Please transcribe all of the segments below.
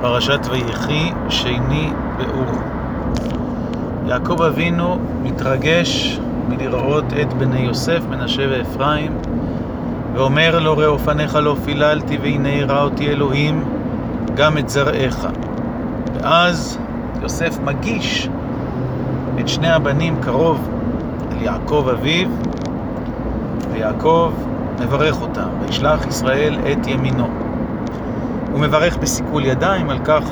פרשת ויחי, שני באור. יעקב אבינו מתרגש מלראות את בני יוסף, מנשה ואפרים, ואומר לו, ראה אופניך לא פיללתי, והנה הראה אותי אלוהים, גם את זרעך. ואז יוסף מגיש את שני הבנים קרוב אל יעקב אביו, ויעקב מברך אותם, וישלח ישראל את ימינו. הוא מברך בסיכול ידיים, על כך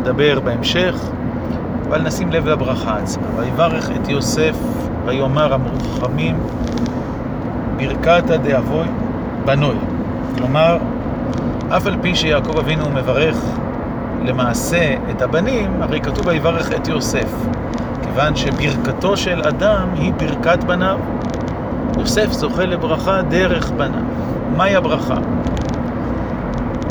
נדבר בהמשך, אבל נשים לב לברכה עצמה. ויברך את יוסף, ויאמר המורחמים, ברכתא דאבוי בנוי. כלומר, אף על פי שיעקב אבינו מברך למעשה את הבנים, הרי כתוב ויברך את יוסף, כיוון שברכתו של אדם היא ברכת בניו. יוסף זוכה לברכה דרך בניו. מהי הברכה?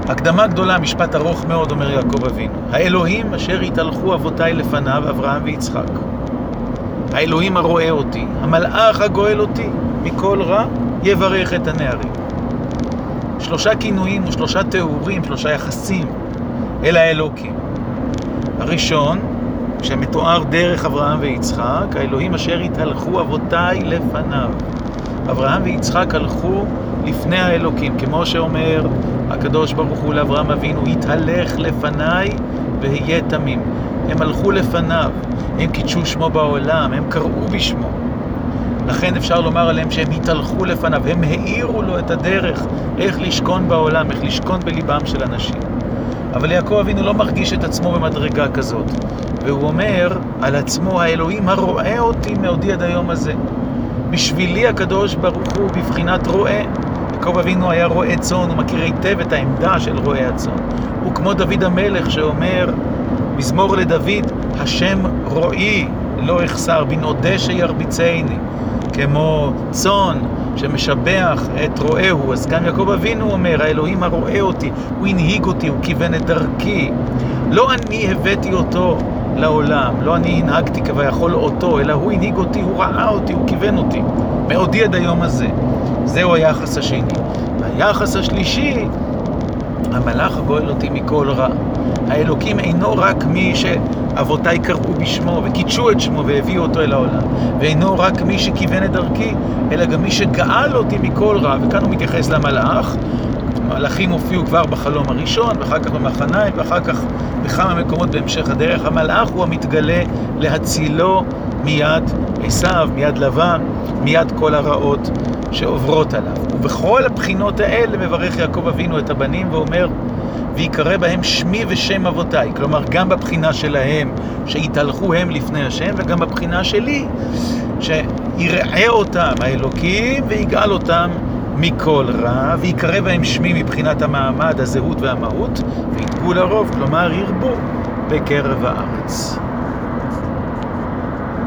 הקדמה גדולה, משפט ארוך מאוד, אומר יעקב אבינו. האלוהים אשר התהלכו אבותיי לפניו, אברהם ויצחק. האלוהים הרואה אותי, המלאך הגואל אותי, מכל רע יברך את הנערים. שלושה כינויים ושלושה תיאורים, שלושה יחסים אל האלוקים. הראשון, שמתואר דרך אברהם ויצחק, האלוהים אשר התהלכו אבותיי לפניו. אברהם ויצחק הלכו לפני האלוקים, כמו שאומר הקדוש ברוך הוא לאברהם אבינו, התהלך לפניי והיה תמים. הם הלכו לפניו, הם קידשו שמו בעולם, הם קראו בשמו. לכן אפשר לומר עליהם שהם התהלכו לפניו, הם האירו לו את הדרך איך לשכון בעולם, איך לשכון בליבם של אנשים. אבל יעקב אבינו לא מרגיש את עצמו במדרגה כזאת, והוא אומר על עצמו, האלוהים הרואה אותי מעודי עד היום הזה. בשבילי הקדוש ברוך הוא בבחינת רועה. יעקב אבינו היה רועה צאן, הוא מכיר היטב את העמדה של רועה הצאן. הוא כמו דוד המלך שאומר, מזמור לדוד, השם רועי לא אחסר, בנעודה שירביצני. כמו צאן שמשבח את רועהו, אז גם יעקב אבינו אומר, האלוהים הרואה אותי, הוא הנהיג אותי, הוא כיוון את דרכי. לא אני הבאתי אותו לעולם, לא אני הנהגתי כביכול אותו, אלא הוא הנהיג אותי, הוא ראה אותי, הוא כיוון אותי. מעודי עד היום הזה. זהו היחס השני. והיחס השלישי, המלאך גואל אותי מכל רע. האלוקים אינו רק מי שאבותיי קראו בשמו וקידשו את שמו והביאו אותו אל העולם, ואינו רק מי שכיוון את דרכי, אלא גם מי שגאל אותי מכל רע, וכאן הוא מתייחס למלאך. מלאכים הופיעו כבר בחלום הראשון, ואחר כך במחניים, ואחר כך בכמה מקומות בהמשך הדרך. המלאך הוא המתגלה להצילו מיד עשיו, מיד לבן, מיד כל הרעות שעוברות עליו. ובכל הבחינות האלה מברך יעקב אבינו את הבנים ואומר, ויקרא בהם שמי ושם אבותיי. כלומר, גם בבחינה שלהם, שהתהלכו הם לפני השם, וגם בבחינה שלי, שיראה אותם האלוקים ויגאל אותם מכל רע, ויקרא בהם שמי מבחינת המעמד, הזהות והמהות, ויתגו לרוב, כלומר ירבו בקרב הארץ.